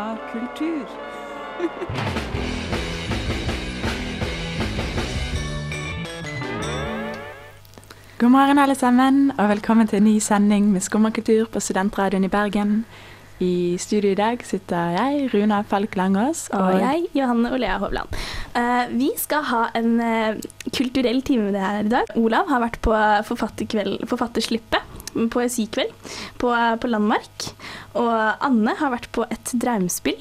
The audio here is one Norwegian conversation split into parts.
Skumma kultur. God morgen, alle sammen, og velkommen til en ny sending med Skummakultur på Studentradioen i Bergen. I studio i dag sitter jeg, Runa Falk Langås, Og jeg, Johanne Olea Hovland. Uh, vi skal ha en uh, kulturell time med deg her i dag. Olav har vært på forfatterkveld, forfatterslippet, poesikveld, på, på Landmark. Og Anne har vært på et draumspill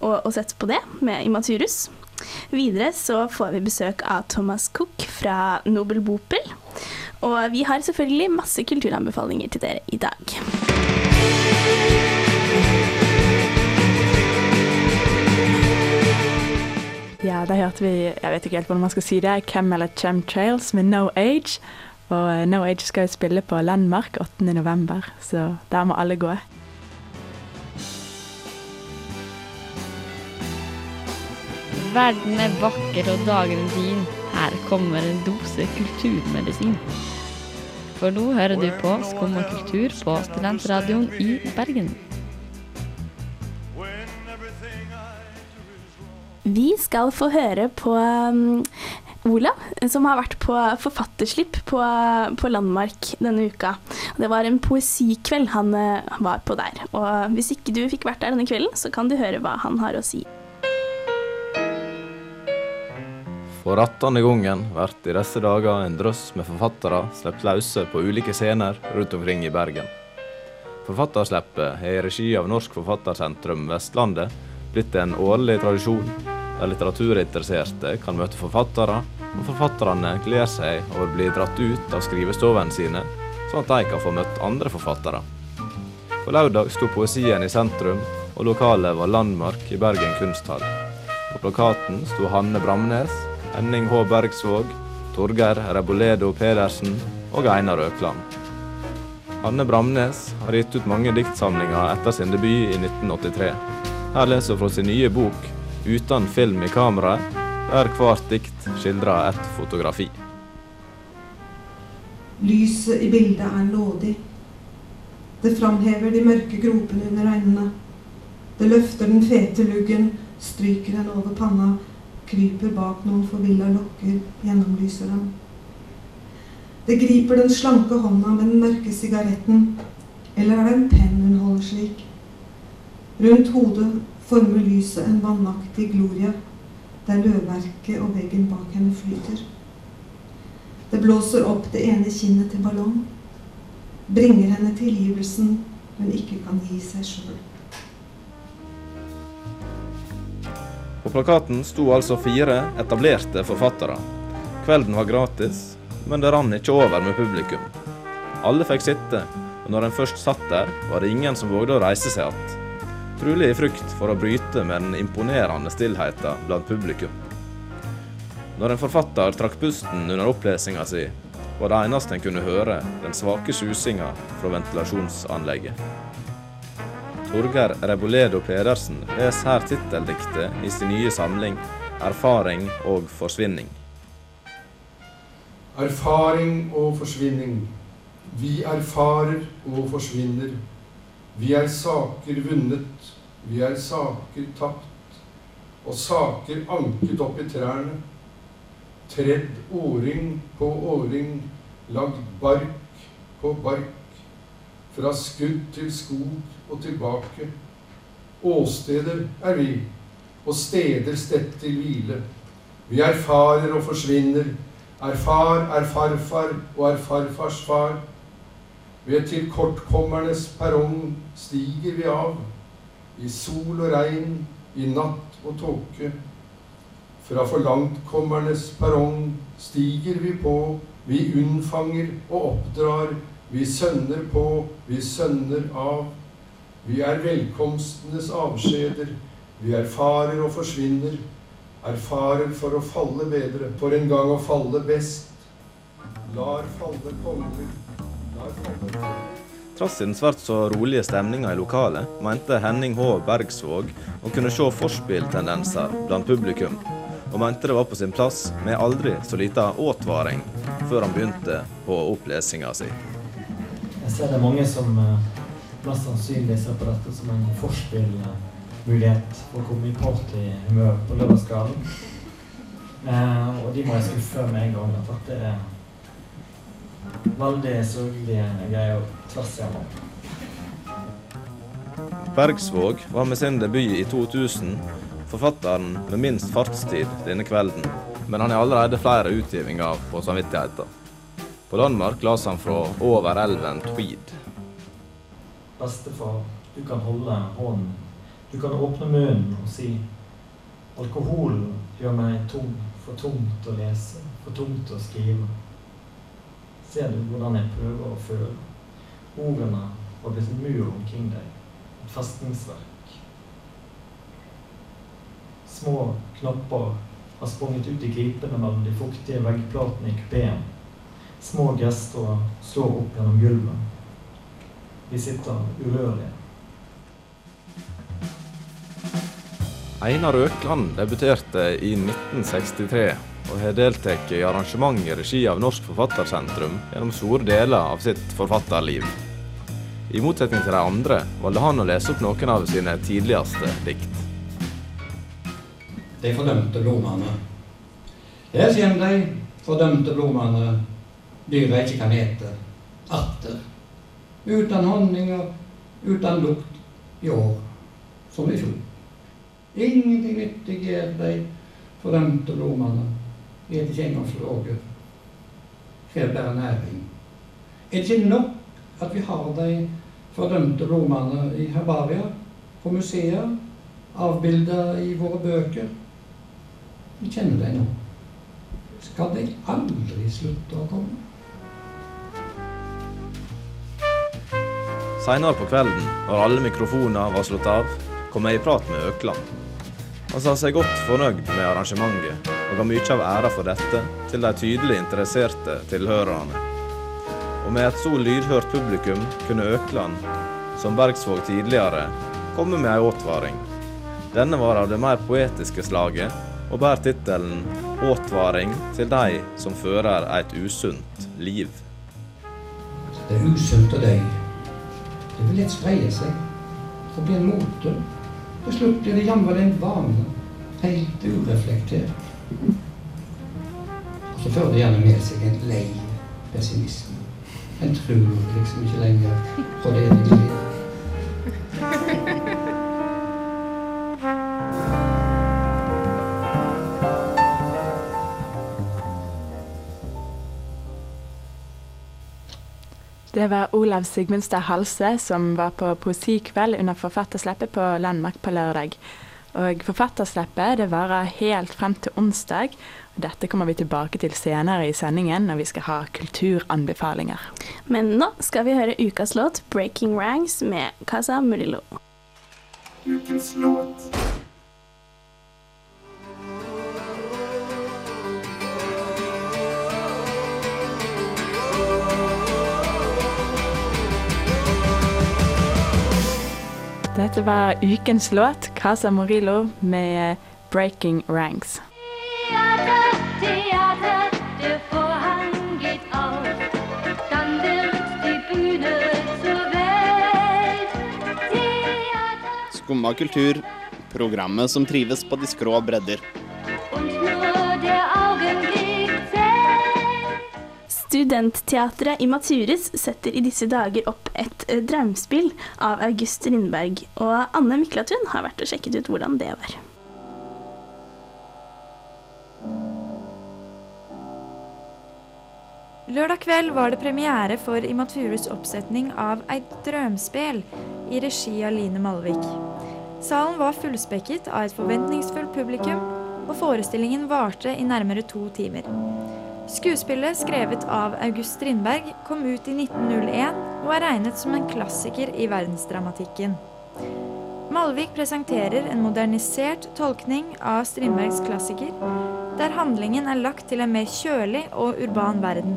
og, og sett på det med Imaturus. Videre så får vi besøk av Thomas Cook fra Nobel Bopel. Og vi har selvfølgelig masse kulturanbefalinger til dere i dag. Ja, da hørte vi Jeg vet ikke helt hvordan man skal si det. Cam eller Chemtrails med No Age. Og eh, No Age skal jo spille på Landmark 8. november, så der må alle gå. Verden er vakker og dagen fin. Her kommer en dose kulturmedisin. For nå hører du på Skum og kultur på Studentradioen i Bergen. Vi skal få høre på um, Olav, som har vært på forfatterslipp på, på Landmark denne uka. Det var en poesikveld han eh, var på der. Og hvis ikke du fikk vært der denne kvelden, så kan du høre hva han har å si. For attende gangen blir i disse dager en drøss med forfattere sluppet løse på ulike scener rundt omkring i Bergen. Forfatterslippet er i regi av Norsk Forfattersentrum Vestlandet blitt en årlig tradisjon der litteraturinteresserte kan møte forfattere, og forfatterne gleder seg over å bli dratt ut av skrivestovene sine, sånn at de kan få møtt andre forfattere. På lørdag sto poesien i sentrum, og lokalet var Landmark i Bergen kunsthall. På plakaten sto Hanne Bramnes, Henning H. Bergsvåg, Torgeir Reboledo Pedersen og Einar Økland. Hanne Bramnes har gitt ut mange diktsamlinger etter sin debut i 1983. Her leser hun fra sin nye bok 'Uten film i kameraet', der hvert dikt skildrer et fotografi. Lyset i bildet er nådig. Det framhever de mørke gropene under øynene. Det løfter den fete luggen, stryker den over panna, kryper bak noen forvilla lokker, gjennomlyser den. Det griper den slanke hånda med den mørke sigaretten, eller er det en penn hun holder slik? Rundt hodet former lyset en vannaktig gloria, der løvverket og veggen bak henne flyter. Det blåser opp det ene kinnet til ballong, bringer henne tilgivelsen hun ikke kan gi seg sjøl. På plakaten sto altså fire etablerte forfattere. Kvelden var gratis, men det rant ikke over med publikum. Alle fikk sitte, og når en først satt der, var det ingen som vågde å reise seg igjen. Trolig i frykt for å bryte med den imponerende stillheten blant publikum. Når en forfatter trakk pusten under opplesinga si, var det eneste en kunne høre den svake susinga fra ventilasjonsanlegget. Torgeir Reboledo Pedersen leser her titteldiktet i sin nye samling 'Erfaring og forsvinning'. Erfaring og forsvinning. Vi erfarer og forsvinner. Vi er saker vunnet, vi er saker tapt, og saker anket opp i trærne. Tredd åring på åring, lagd bark på bark, fra skudd til skog og tilbake. Åsteder er vi, og steder stedt til hvile. Vi erfarer og forsvinner. Erfar er farfar og er farfars far. Ved tilkortkommernes perrong stiger vi av. I sol og regn, i natt og tåke. Fra forlangtkommernes perrong stiger vi på. Vi unnfanger og oppdrar. Vi sønner på, vi sønner av. Vi er velkomstenes avskjeder. Vi erfarer og forsvinner. Erfarer for å falle bedre, for en gang å falle best. Lar falle konger. Trass i den svært så rolige stemninga i lokalet, mente Henning H. Bergsvåg å kunne se forspilltendenser blant publikum, og mente det var på sin plass med aldri så lita advaring før han begynte på opplesinga si. Jeg ser det er mange som eh, mest sannsynlig ser på dette som en forspillmulighet for å komme i partyhumør på lørdagskvelden. Eh, og de må jeg skuffe med en gang. At det er veldig sørgelige greier tvers igjennom. Bergsvåg var med sin debut i 2000 forfatteren med minst fartstid denne kvelden, men han har allerede flere utgivninger på samvittigheten. På Danmark las han fra over elven Tweed. Bestefar, du kan holde hånden. Du kan åpne munnen og si Alkohol gjør meg tung, for tungt å lese, for tungt å skrive. Ser du hvordan jeg prøver å føle? Ordene har blitt en mur omkring deg, et festningsverk. Små knapper har sprunget ut i gripene mellom de fuktige veggplatene i kupeen. Små gester slår opp gjennom gulvet. Vi sitter urørlige. Einar Økland debuterte i 1963 og har deltatt i arrangement i regi av Norsk Forfattersentrum gjennom store deler av sitt forfatterliv. I motsetning til de andre valgte han å lese opp noen av sine tidligste dikt. De fordømte blomene. Jeg kommer de fordømte blomene, dyra ikke kan ete. Atter. Uten honning og uten lukt i år som i fjor. Ingenting nyttig gjør de fordømte blomstene. Spiser ikke engang det bære bare næring. Er det ikke nok at vi har de fordømte blomstene i herbarier, på museer, avbilda i våre bøker? Vi kjenner dem nå. Skal de aldri slutte å komme? Seinere på kvelden, når alle mikrofoner var slått av, kom jeg i prat med Økland. Han sa seg godt fornøyd med arrangementet, og ga mye av æra for dette til de tydelig interesserte tilhørerne. Og med et så lydhørt publikum kunne Økland, som Bergsvåg tidligere, komme med ei åtvaring. Denne var av det mer poetiske slaget, og bærer tittelen 'Åtvaring til de som fører et usunt liv'. Det er usunt å deg. Det vil lett spreie seg og bli en mote. Til slutt blir det jammen en vane, helt ureflektert. Og så fører det gjerne med seg en lei pessimisme. En tror liksom ikke lenger på det evige liv. Det var Olav Sigmundstad Halse som var på poesikveld under Forfatterslippet på Landmark på lørdag. Og Forfatterslippet det varer helt frem til onsdag. Dette kommer vi tilbake til senere i sendingen når vi skal ha kulturanbefalinger. Men nå skal vi høre ukas låt 'Breaking Ranks' med Casa Murillo. Ukens låt. Dette var ukens låt, Casa Morillo med 'Breaking Ranks'. Skumma kultur, programmet som trives på de skrå bredder. Studentteatret i Maturis setter i disse dager opp et drømspill av August Rindberg, og Anne Miklatun har vært og sjekket ut hvordan det var. Lørdag kveld var det premiere for Imaturus oppsetning av Eit drømspel i regi av Line Malvik. Salen var fullspekket av et forventningsfullt publikum, og forestillingen varte i nærmere to timer. Skuespillet, skrevet av August Strindberg, kom ut i 1901 og er regnet som en klassiker i verdensdramatikken. Malvik presenterer en modernisert tolkning av Strindbergs klassiker, der handlingen er lagt til en mer kjølig og urban verden.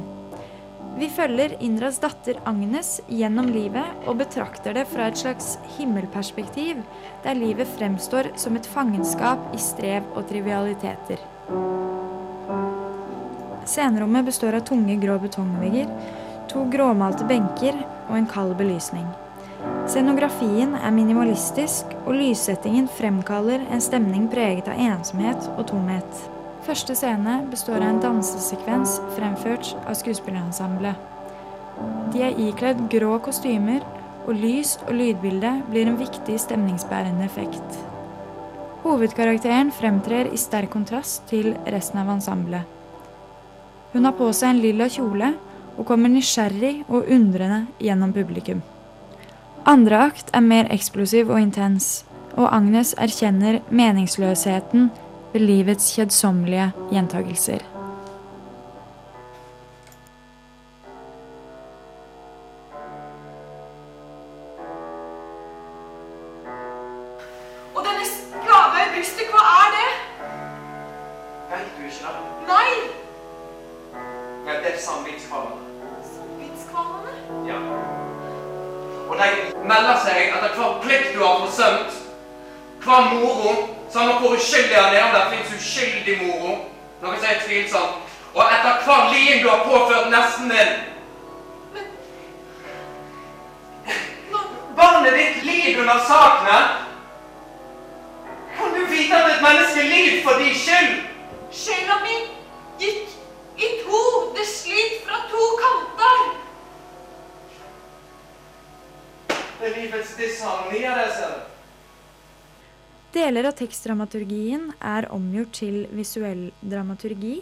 Vi følger Indras datter Agnes gjennom livet og betrakter det fra et slags himmelperspektiv, der livet fremstår som et fangenskap i strev og trivialiteter. Scenerommet består av tunge grå betongvegger, to gråmalte benker og en kald belysning. Scenografien er minimalistisk, og lyssettingen fremkaller en stemning preget av ensomhet og tomhet. Første scene består av en dansesekvens fremført av skuespillerensemblet. De er ikledd grå kostymer, og lys og lydbilde blir en viktig stemningsbærende effekt. Hovedkarakteren fremtrer i sterk kontrast til resten av ensemblet. Hun har på seg en lilla kjole og kommer nysgjerrig og undrende gjennom publikum. Andre akt er mer eksplosiv og intens, og Agnes erkjenner meningsløsheten ved livets kjedsommelige gjentagelser. Uskyldig han er, om det finnes uskyldig moro, noe som er tvilsomt, og etter hver lien du har påført nesten din. Barnet ditt lider under sakene. Kan du vite at et menneske lider for din skyld? Sjela mi gikk i to. Det sliter fra to kanter. Det er livets disharmonier, det ser du. Deler av tekstdramaturgien er omgjort til visuell dramaturgi.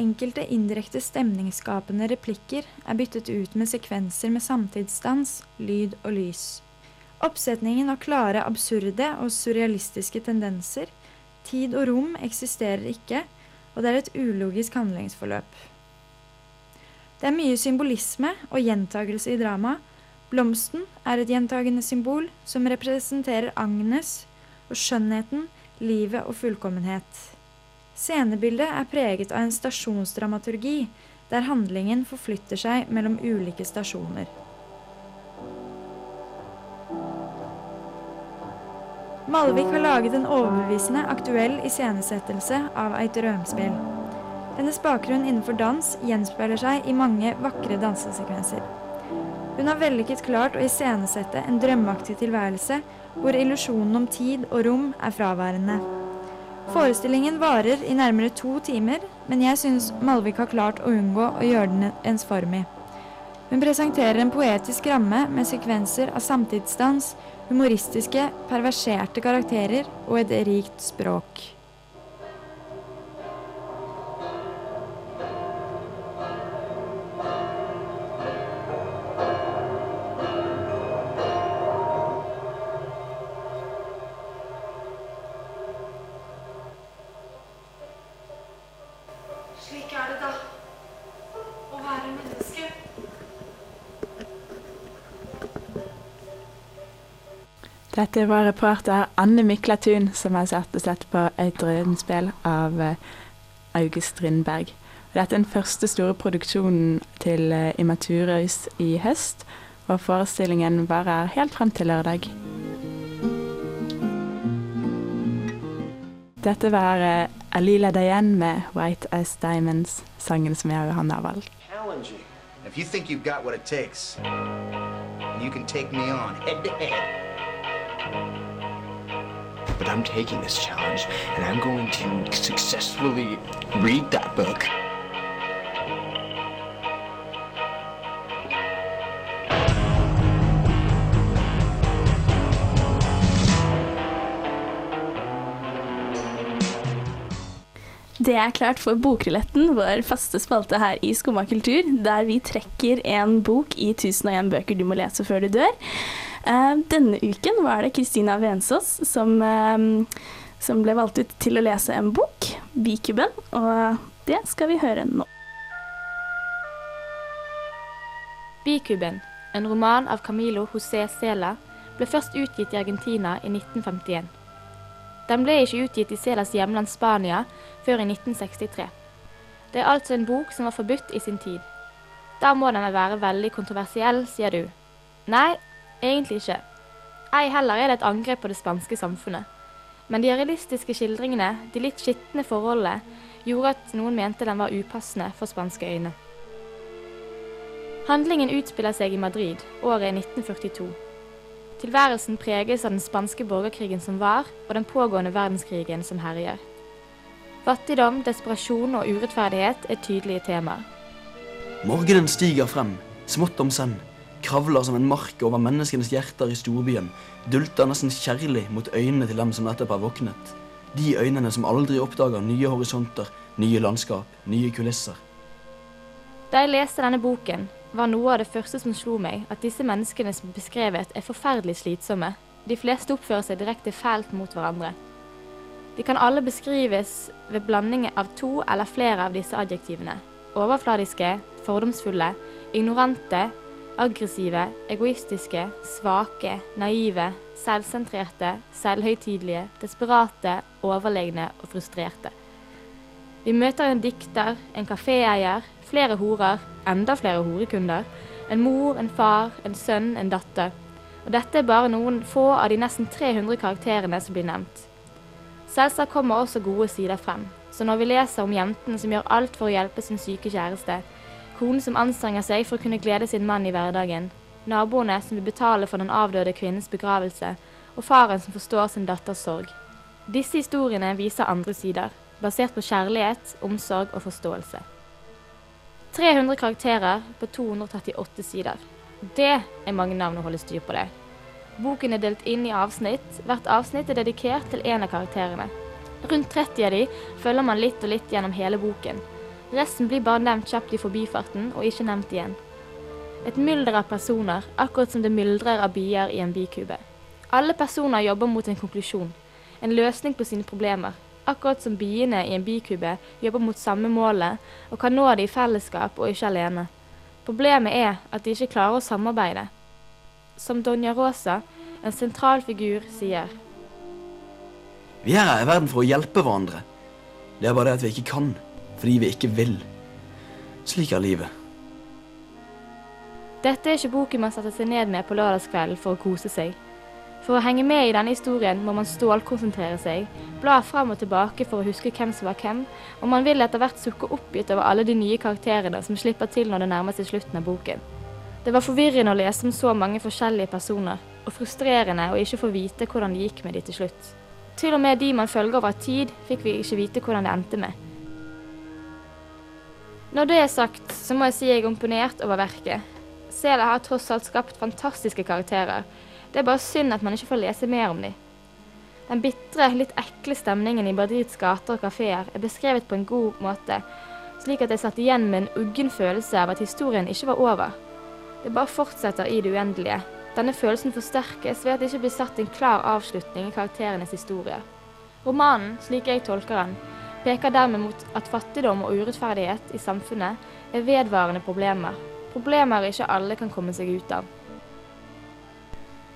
Enkelte indirekte stemningsskapende replikker er byttet ut med sekvenser med samtidsdans, lyd og lys. Oppsetningen har klare absurde og surrealistiske tendenser. Tid og rom eksisterer ikke, og det er et ulogisk handlingsforløp. Det er mye symbolisme og gjentagelse i dramaet. Blomsten er et gjentagende symbol som representerer Agnes og skjønnheten, livet og fullkommenhet. Scenebildet er preget av en stasjonsdramaturgi, der handlingen forflytter seg mellom ulike stasjoner. Malvik har laget en overbevisende aktuell iscenesettelse av et Rømspill. Hennes bakgrunn innenfor dans gjenspeiler seg i mange vakre dansesekvenser. Hun har vellykket klart å iscenesette en drømmeaktig tilværelse hvor illusjonen om tid og rom er fraværende. Forestillingen varer i nærmere to timer, men jeg syns Malvik har klart å unngå å gjøre den ensformig. Hun presenterer en poetisk ramme med sekvenser av samtidsdans, humoristiske, perverserte karakterer og et rikt språk. Dette var reporter Anne Miklatun som har satt og sett på et drømspill av eh, August Strindberg. Dette er den første store produksjonen til eh, Immaturøys i høst, og forestillingen varer helt frem til lørdag. Dette var eh, Alila Dayen med 'White As Diamonds', sangen som jeg og Johanne har valgt. If you think you've got what it takes, you can take me on head to head. But I'm taking this challenge and I'm going to successfully read that book. Det er klart for Bokrilletten, vår faste spalte her i Skumma kultur, der vi trekker en bok i 1001 bøker du må lese før du dør. Eh, denne uken var det Kristina Vensås som, eh, som ble valgt ut til å lese en bok, 'Bikuben', og det skal vi høre nå. Bikuben, en roman av Camilo José Cela, ble først utgitt i Argentina i 1951. Den ble ikke utgitt i Celas hjemland Spania før i 1963. Det er altså en bok som var forbudt i sin tid. Da må den være veldig kontroversiell, sier du. Nei, egentlig ikke. Ei heller er det et angrep på det spanske samfunnet. Men de realistiske skildringene, de litt skitne forholdene, gjorde at noen mente den var upassende for spanske øyne. Handlingen utspiller seg i Madrid, året er 1942. Tilværelsen preges av den spanske borgerkrigen som var, og den pågående verdenskrigen som herjer. Fattigdom, desperasjon og urettferdighet er tydelige temaer. Morgenen stiger frem, smått om senn, kravler som en mark over menneskenes hjerter i storbyen, dulter nesten kjærlig mot øynene til dem som nettopp har våknet. De øynene som aldri oppdager nye horisonter, nye landskap, nye kulisser. Da jeg leste denne boken, var noe av det første som slo meg, at disse menneskene som er beskrevet, er forferdelig slitsomme. De fleste oppfører seg direkte fælt mot hverandre. De kan alle beskrives ved blanding av to eller flere av disse adjektivene. Overfladiske, fordomsfulle, ignorante, aggressive, egoistiske, svake, naive, selvsentrerte, selvhøytidelige, desperate, overlegne og frustrerte. Vi møter en dikter, en kaféeier, flere horer, enda flere horekunder, en mor, en far, en sønn, en datter. Og dette er bare noen få av de nesten 300 karakterene som blir nevnt. Selvsagt kommer også gode sider frem. Så når vi leser om jentene som gjør alt for å hjelpe sin syke kjæreste, konen som anstrenger seg for å kunne glede sin mann i hverdagen, naboene som vil betale for den avdøde kvinnens begravelse, og faren som forstår sin datters sorg. Disse historiene viser andre sider, basert på kjærlighet, omsorg og forståelse. 300 karakterer på 238 sider. Det er mange navn å holde styr på det. Boken er delt inn i avsnitt. Hvert avsnitt er dedikert til én av karakterene. Rundt 30 av de følger man litt og litt gjennom hele boken. Resten blir bare nevnt kjapt i forbifarten, og ikke nevnt igjen. Et mylder av personer, akkurat som det myldrer av bier i en bikube. Alle personer jobber mot en konklusjon, en løsning på sine problemer. Akkurat som biene i en bikube jobber mot samme målet, og kan nå det i fellesskap og ikke alene. Problemet er at de ikke klarer å samarbeide. Som Donja Rosa, en sentral figur, sier. Vi er her i verden for å hjelpe hverandre. Det er bare det at vi ikke kan, fordi vi ikke vil. Slik er livet. Dette er ikke boken man setter seg ned med på lørdagskvelden for å kose seg. For å henge med i denne historien må man stålkonsentrere seg, bla frem og tilbake for å huske hvem som var hvem, og man vil etter hvert sukke oppgitt over alle de nye karakterene som slipper til når det nærmer seg slutten av boken. Det var forvirrende å lese om så mange forskjellige personer, og frustrerende å ikke få vite hvordan det gikk med de til slutt. Til og med de man følger over tid, fikk vi ikke vite hvordan det endte med. Når det er sagt, så må jeg si jeg er imponert over verket. Sela har tross alt skapt fantastiske karakterer. Det er bare synd at man ikke får lese mer om dem. Den bitre, litt ekle stemningen i Madrids gater og kafeer er beskrevet på en god måte, slik at jeg satt igjen med en uggen følelse av at historien ikke var over. Det bare fortsetter i det uendelige. Denne følelsen forsterkes ved at det ikke blir satt en klar avslutning i karakterenes historier. Romanen, slik jeg tolker den, peker dermed mot at fattigdom og urettferdighet i samfunnet er vedvarende problemer. Problemer ikke alle kan komme seg ut av.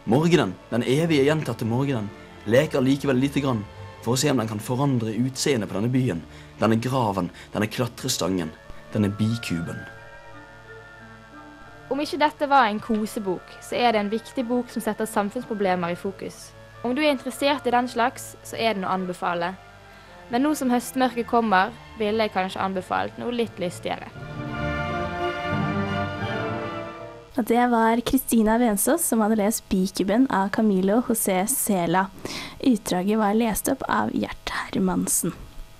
Morgenen, den evige gjentatte morgenen, leker likevel lite grann for å se om den kan forandre utseendet på denne byen, denne graven, denne klatrestangen, denne bikuben. Om ikke dette var en kosebok, så er det en viktig bok som setter samfunnsproblemer i fokus. Om du er interessert i den slags, så er den å anbefale. Men nå som høstmørket kommer, ville jeg kanskje anbefalt noe litt lystigere. Og det var Kristina Vensås som hadde lest 'Bikuben' av Camilo José Sela. Utdraget var lest opp av Gjert Hermansen.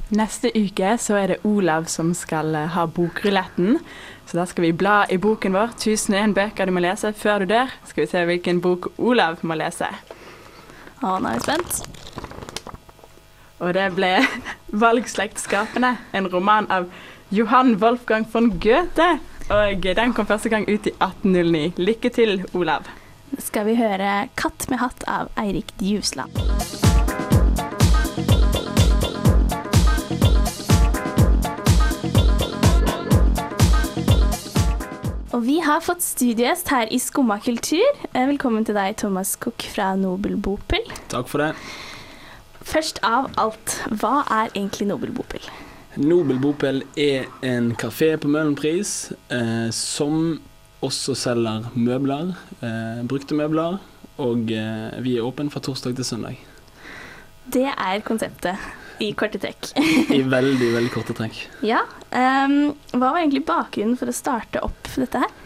Neste uke så er det Olav som skal eh, ha bokruletten. Så da skal vi bla i boken vår 1001 bøker du må lese før du dør. Skal vi se hvilken bok Olav må lese. Å, nå er vi spent. Og det ble 'Valgslektskapene', en roman av Johan Wolfgang von Goethe. Og den kom første gang ut i 1809. Lykke til, Olav. Skal vi høre 'Katt med hatt' av Eirik Djusland. Og vi har fått studiegjest her i Skumma kultur. Eh, Velkommen til deg, Thomas Cook fra Nobel Bopel. Takk for det. Først av alt, hva er egentlig Nobel Bopel? Nobel Bopel er en kafé på Møhlenpris eh, som også selger møbler, eh, brukte møbler, og eh, vi er åpne fra torsdag til søndag. Det er konseptet i korte trekk. I veldig, veldig korte trekk. ja. Um, hva var egentlig bakgrunnen for å starte opp dette her?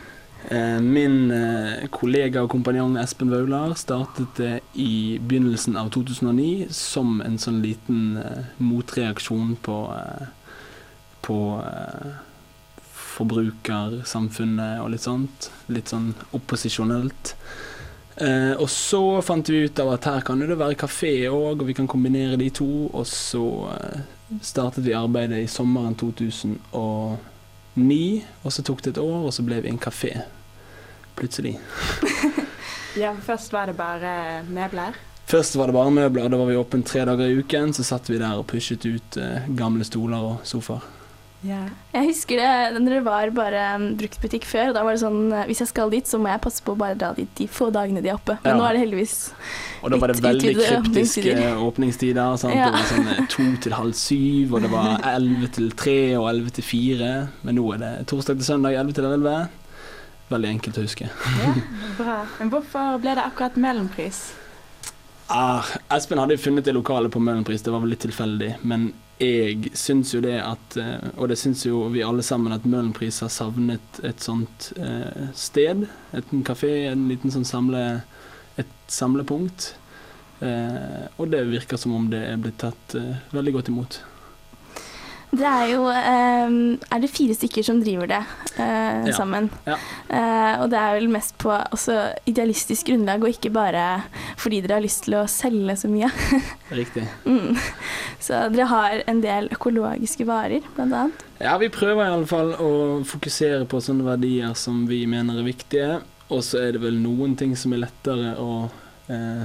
Eh, Min eh, kollega og kompanjong Espen Vaular startet det i begynnelsen av 2009 som en sånn liten eh, motreaksjon på, på forbrukersamfunnet og litt sånt. Litt sånn opposisjonelt. Og så fant vi ut av at her kan det være kafé òg, og vi kan kombinere de to. Og så startet vi arbeidet i sommeren 2009, og så tok det et år, og så ble vi en kafé. Plutselig. Ja, først var det bare møbler. Først var det bare møbler, da var vi åpne tre dager i uken. Så satt vi der og pushet ut eh, gamle stoler og sofaer. Jeg husker det når det var bare um, bruktbutikk før. Da var det sånn uh, hvis jeg skal dit, så må jeg passe på å bare dra dit de få dagene de er oppe. Men Ja. nå er det heldigvis Og da var det veldig kryptiske åpningstider. åpningstider. Sant? Ja. Det var sånn eh, to til halv syv, og det var elleve til tre og elleve til fire. Men nå er det torsdag til søndag elleve til elleve. Veldig enkelt å huske. Bra. Men hvorfor ble det akkurat Møhlenpris? Ah, Espen hadde jo funnet det lokalet på Møhlenpris, det var vel litt tilfeldig. Men jeg syns jo det at, eh, og det syns jo vi alle sammen, at Møhlenpris har savnet et sånt eh, sted. Et, en kafé, en liten sånn samle, et samlepunkt. Eh, og det virker som om det er blitt tatt eh, veldig godt imot. Det er jo um, Er det fire stykker som driver det uh, Ja. sammen? Ja. Uh, og det er vel mest på også idealistisk grunnlag, og ikke bare fordi dere har lyst til å selge så mye. Riktig. mm. Så dere har en del økologiske varer, annet. Ja, vi prøver i alle fall å fokusere på sånne verdier som vi mener er viktige. Og så er det vel noen ting som er lettere å eh,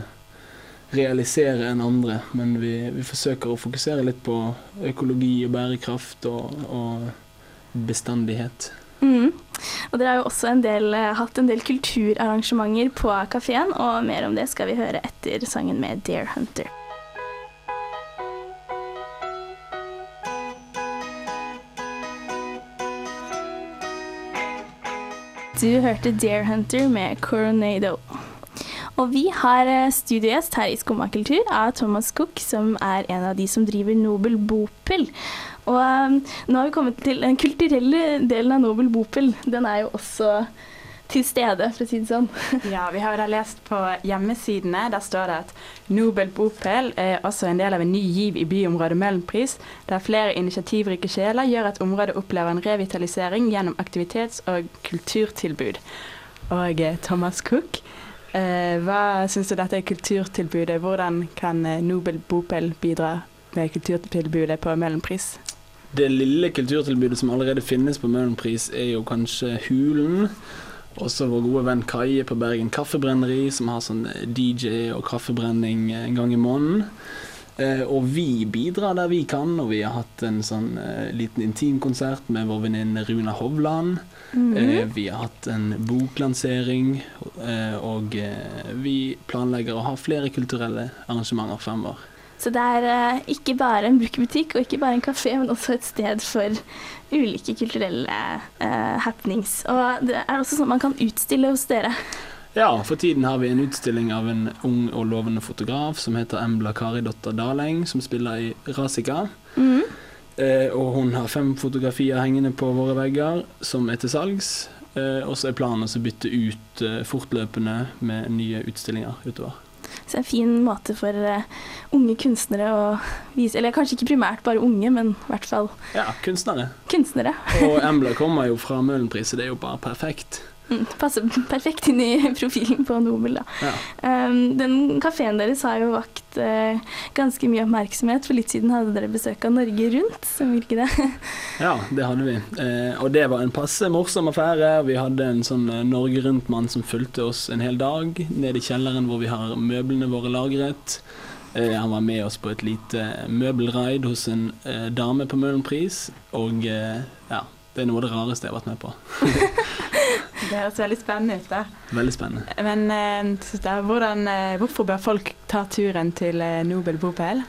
realisere enn andre. Men vi, vi forsøker å fokusere litt på økologi og bærekraft og, og bestandighet. Mm. Og dere har jo også en del, eh, hatt en del kulturarrangementer på kafeen, og mer om det skal vi høre etter sangen med Dare Hunter. Du hørte Dare Hunter med Coronado. Og vi har eh, studiogjest her i Skummakultur av Thomas Cook, som er en av de som driver Nobel Bopel. Og um, nå har vi kommet til den kulturelle delen av Nobel Bopel. Den er jo også til stede, for å si det sånn. Ja, vi har da lest på hjemmesidene. Der står det at Nobel Bopel er også en del av en ny giv i byområdet Møhlenpris, der flere initiativrike sjeler gjør at området opplever en revitalisering gjennom aktivitets- og kulturtilbud. Og eh, Thomas Cook, hva syns du dette er kulturtilbudet? Hvordan kan eh, Nobel Bopel bidra med kulturtilbudet på Møhlenpris? Det lille kulturtilbudet som allerede finnes på Møhlenpris, er jo kanskje Hulen. Også vår gode venn Kaie på Bergen Kaffebrenneri, som har sånn DJ og kaffebrenning en gang i måneden. Eh, og vi bidrar der vi kan, og vi har hatt en sånn eh, liten intimkonsert med vår venninne Runa Hovland. Mhm. eh, vi har hatt en boklansering, og vi planlegger å ha flere kulturelle arrangementer fremover. Så det er ikke bare en brukerbutikk og ikke bare en kafé, men også et sted for ulike kulturelle happenings. Og det er også sånn man kan utstille hos dere. Ja, for tiden har vi en utstilling av en ung og lovende fotograf som heter Embla Karidotter Daleng, som spiller i Rasika. Mm. Eh, og hun har fem fotografier hengende på våre vegger som er til salgs. Eh, og så er planen å bytte ut eh, fortløpende med nye utstillinger utover. Så det er en fin måte for eh, unge kunstnere å vise Eller kanskje ikke primært bare unge, men i hvert fall Ja, kunstnere. kunstnere. Og Embla kommer jo fra Møhlenpris, så det er jo bare perfekt. Mm, passer perfekt inn i profilen på Nobel, da. Ja. Um, den kafeen deres har jo vakt uh, ganske mye oppmerksomhet. For litt siden hadde dere besøk av Norge Rundt, som virker det. Ja, det hadde vi. Uh, og det var en passe morsom affære. Vi hadde en sånn eh, Norge Rundt-mann som fulgte oss en hel dag ned i kjelleren hvor vi har møblene våre lagret. Uh, han var med oss på et lite møbelraid hos en dame på Møhlenpris. Og det er noe av det rareste jeg har vært med på. Det høres veldig spennende ut. da. Veldig spennende. Men eh, da, hvordan, eh, hvorfor bør folk ta turen til eh, Nobel Bopel?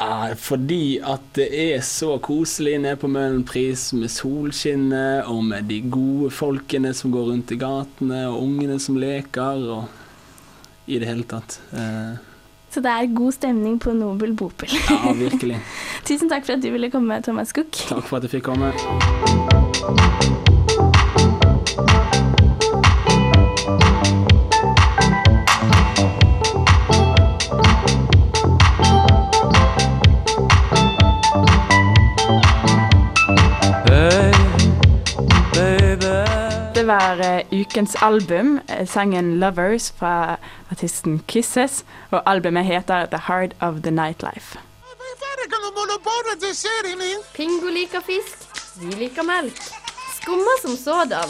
Ah, fordi at det er så koselig nede på Møhlenpris med solskinnet og med de gode folkene som går rundt i gatene, og ungene som leker, og i det hele tatt. Eh, Så det er god stemning på Nobel Bopel. ja, virkelig. Tusen takk for at du ville komme, Thomas Cook. Takk for at jeg fikk komme. Det var eh, ukens album, eh, sangen 'Lovers' fra artisten Kisses. Og albumet heter 'The Heart of the Nightlife'. Pingo liker fisk vi liker melk. Skumma som sådan.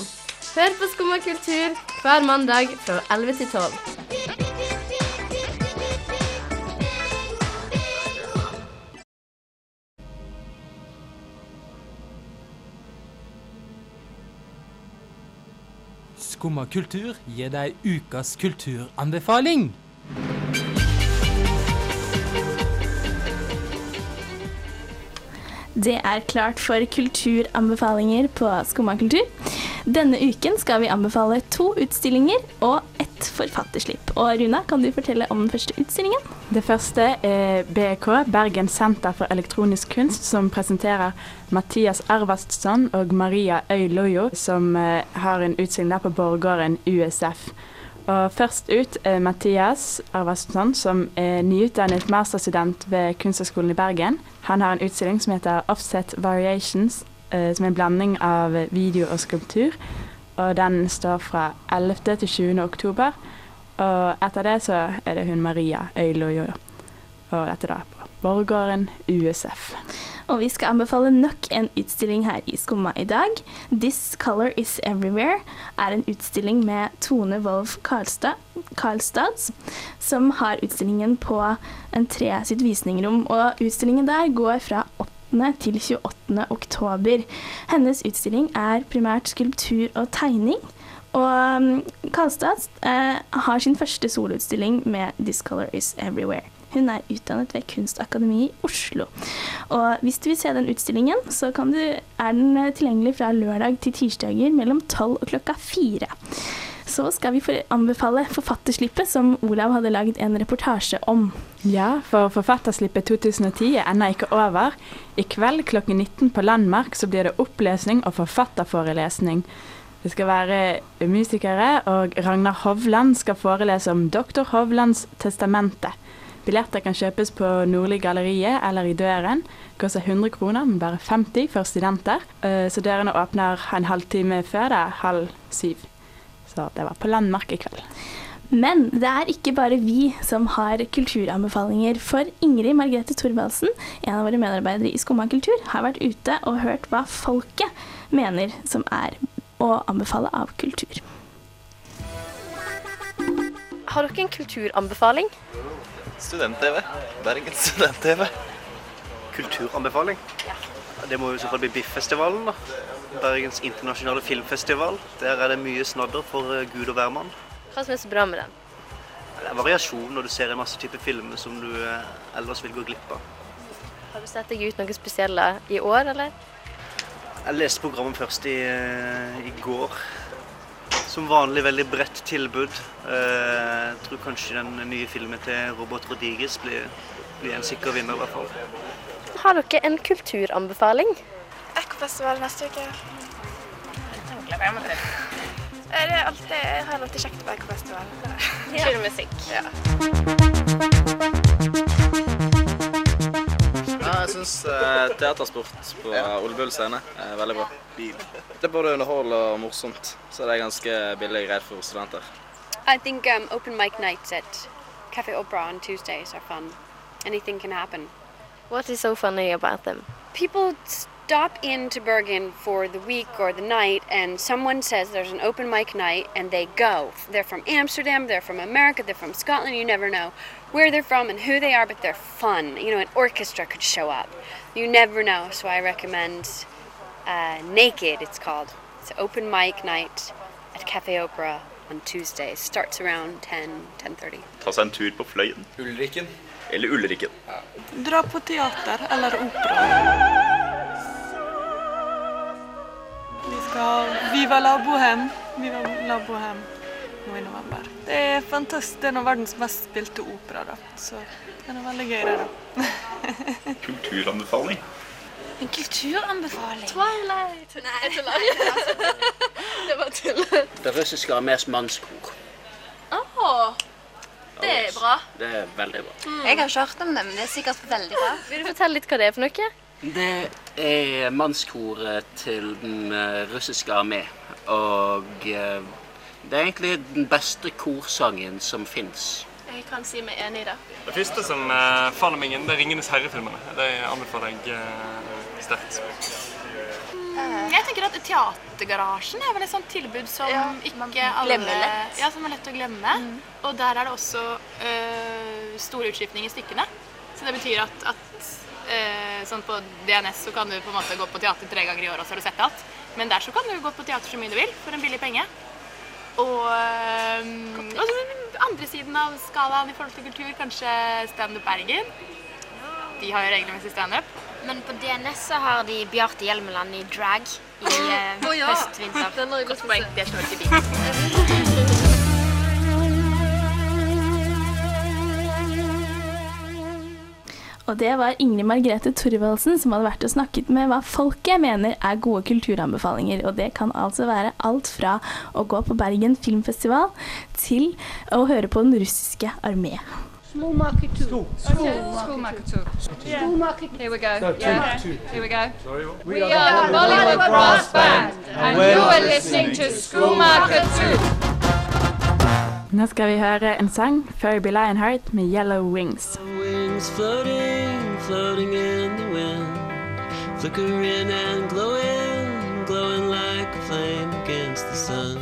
Hør på Skumma kultur hver mandag fra 11 til 12. Skumma kultur gir deg ukas kulturanbefaling. Det er klart for kulturanbefalinger på Skumma kultur. Denne uken skal vi anbefale to utstillinger og ett forfatterslipp. Og Runa, kan du fortelle om den første utstillingen? Det første er BEK, Bergen senter for elektronisk kunst, som presenterer Mathias Ervastsson og Maria Øylojo, som eh, har en utstilling der på Borggården USF. Og først ut er Mathias Arvadsson, som er nyutdannet masterstudent ved Kunsthøgskolen i Bergen. Han har en utstilling som heter Offset Variations, eh, som er en blanding av video og skulptur. Og den står fra 11. til 20. oktober. Og etter det så er det hun Maria Øylojo. Og dette da på Borggården USF. Og vi skal anbefale nok en utstilling her i Skumma i dag. 'This Color Is Everywhere' er en utstilling med Tone Wolf Karlstad, som har utstillingen på en tre sitt visningrom. Og utstillingen der går fra 8. til 28. oktober. Hennes utstilling er primært skulptur og tegning. Og um, Karlstad eh, har sin første solutstilling med 'This Color Is Everywhere'. Hun er utdannet ved Kunstakademiet i Oslo. Og hvis du vil se den utstillingen, så du, er den eh, tilgjengelig fra lørdag til tirsdager mellom 12 og klokka 4. Så skal vi anbefale Forfatterslippet, som Olav hadde lagd en reportasje om. Ja, for Forfatterslippet 2010 er ennå ikke over. I kveld klokken 19 på Landmark så blir det opplesning og forfatterforelesning. Det skal være musikere, og Ragnar Hovland skal forelese om Dr. Hovlands testamente. Billetter kan kjøpes på Nordli Galleriet eller i døren. Det koster 100 kroner, men bare 50 for studenter. Eh, Så dørene åpner en halvtime før det er halv syv. Så det var på Landmark i kveld. Men det er ikke bare vi som har kulturanbefalinger. For Ingrid Margrethe Thorvaldsen, en av våre medarbeidere i Skumma kultur, har vært ute og hørt hva folket mener som er å anbefale av kultur. Har dere en kulturanbefaling? Student-TV. Bergens student-TV. Kulturanbefaling? Det må jo i så fall bli Biffestivalen, da. Bergens internasjonale filmfestival. Der er det mye snadder for eh, gud og hvermann. Hva som er så bra med den? Det er variasjon når du ser en masse typer filmer som du eh, ellers vil gå glipp av. Har du sett deg ut noe spesielle i år, eller? Jeg leste programmet først i, eh, i går. Som vanlig veldig bredt tilbud. Eh, Jeg tror kanskje den nye filmen til Robert Rodriguez blir, blir en sikker vinner, i hvert fall. Har dere en kulturanbefaling? Ekkofestival neste uke. Den gleder jeg meg til. Det er alltid, jeg har alltid kjekt på Ekkofestival. Ja. Kul musikk. Ja, jeg syns teatersport på Ole Bull scene er veldig bra. Det er både underholdende og morsomt, så det er ganske billig greit for studenter. I think um, open mic nights at Cafe Opera on Tuesdays are fun. Anything can happen. What is so funny about them? People stop into Bergen for the week or the night, and someone says there's an open mic night, and they go. They're from Amsterdam, they're from America, they're from Scotland. You never know where they're from and who they are, but they're fun. You know, an orchestra could show up. You never know, so I recommend uh, Naked, it's called. It's an open mic night at Cafe Opera on Tuesdays. Starts around 10, 10.30. Ta seg en tur på Fløyen. Ulriken. Eller Ulriken. Dra på teater eller opera. Vi skal Viva la Bohème. Viva la Bohème nå i november. Det er fantastisk. Det er nå verdens mest spilte opera, da. Så det er veldig gøy, det, da. Kulturanbefaling. En kulturanbefaling? Twilight! Nei, jeg tuller. det var tull. Det russiske armés mannskor. Åh, det er bra. Det er veldig bra. Jeg har ikke hørt om det, men det er sikkert veldig bra. Vil du fortelle litt hva det er for noe? Det er mannskoret til den eh, russiske armé. Og eh, det er egentlig den beste korsangen som fins. Jeg kan si meg enig i det. Det første som uh, faller meg inn, det er 'Ringenes herre'-filmene. Det anbefaler jeg uh, sterkt. Jeg tenker at Teatergarasjen er vel et sånt tilbud som ikke alle lett. Ja, som er lett å glemme. Og der er det også uh, stor utskiftning i stykkene. Så det betyr at, at uh, sånn på DNS så kan du på en måte gå på teater tre ganger i året, og så har du sett alt. Men der så kan du gå på teater så mye du vil for en billig penge. Og, um, altså, andre siden av skalaen i forhold til kultur, kanskje Standup Bergen. De har jo regelmessig standup. Men på DNS så har de Bjarte Hjelmeland i drag i uh, oh, ja. høst-vinter. Den har jeg poeng. Det står Og det var Ingrid Margrethe Thorvaldsen som hadde vært og snakket med hva folket mener er gode kulturanbefalinger. Og det kan altså være alt fra å gå på Bergen filmfestival til å høre på den russiske armé. Skomakertur. Yeah. Skomakertur. Here we go. Yeah. Here we go. We are the Bollywood Brass Band, and you are listening to Skomakertur. Nå skal vi høre en sang, 'Furby Lionheart med 'Yellow Wings'. Wings floating, floating in the wind, flickering and glowing, glowing like a flame against the sun.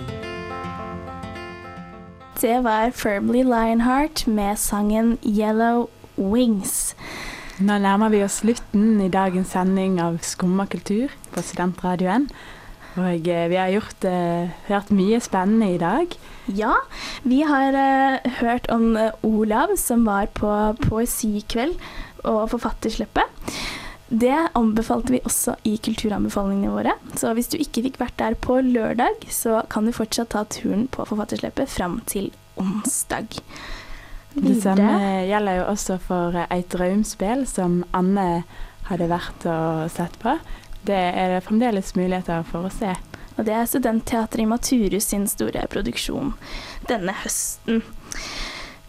Det var Firmly Lionheart med sangen 'Yellow Wings'. Nå nærmer vi oss slutten i dagens sending av Skumma kultur på Studentradioen. Og eh, vi har gjort, uh, hørt mye spennende i dag. Ja, vi har uh, hørt om eh, Olav som var på poesikveld og forfatterslippet. Det anbefalte vi også i kulturanbefalingene våre. Så hvis du ikke fikk vært der på lørdag, så kan du fortsatt ta turen på forfatterslippet fram til onsdag. Det samme gjelder jo også for et Eit drømspill, som Anne hadde vært og sett på. Det er det fremdeles muligheter for å se. Og det er Studentteatret i Maturus sin store produksjon denne høsten.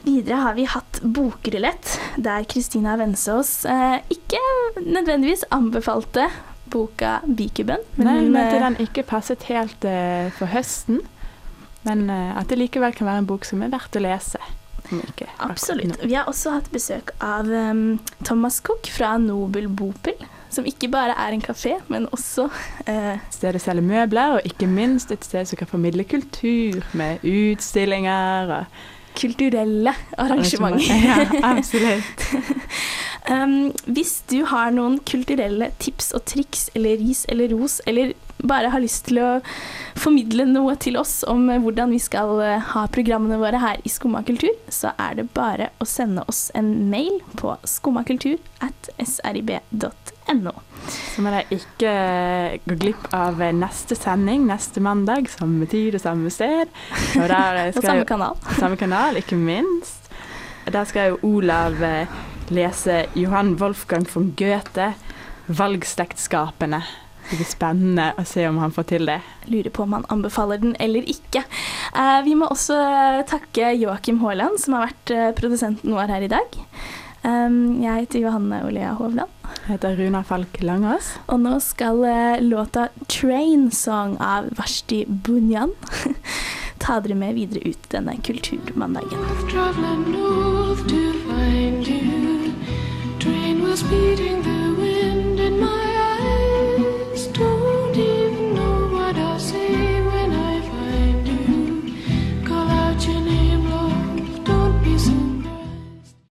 Videre har vi hatt Bokrulett, der Kristina Vensås eh, ikke nødvendigvis anbefalte boka Bikuben. Nei, hun, men at eh, den ikke passet helt eh, for høsten. Men eh, at det likevel kan være en bok som er verdt å lese. Ikke Absolutt. Vi har også hatt besøk av um, Thomas Cook fra Nobel Bopel, som ikke bare er en kafé, men også eh, Et sted å selge møbler, og ikke minst et sted som kan formidle kultur med utstillinger og kulturelle arrangementer. Ja, absolutt. Um, hvis du har noen kulturelle tips og triks eller ris eller ros, eller bare har lyst til å formidle noe til oss om eh, hvordan vi skal eh, ha programmene våre her i Skumma kultur, så er det bare å sende oss en mail på skummakultur at srib.no. Så må dere ikke gå glipp av neste sending neste mandag, samme tid og samme sted. Og, der Og samme jo- kanal. Samme kanal, ikke minst. Der skal jo Olav eh, lese Johan Wolfgang von Goethe, 'Valgslektskapene'. Det blir spennende å se om han får til det. Lurer på om han anbefaler den eller ikke. Eh, vi må også eh, takke Joakim Haaland, som har vært eh, produsenten vår her i dag. Jeg heter Johanne Olea Hovland. Jeg heter Runa Falk Langås. Og nå skal eh, låta 'Train Song' av Vashti Bunyan ta dere med videre ut denne kulturmandagen. Traveling north to find you.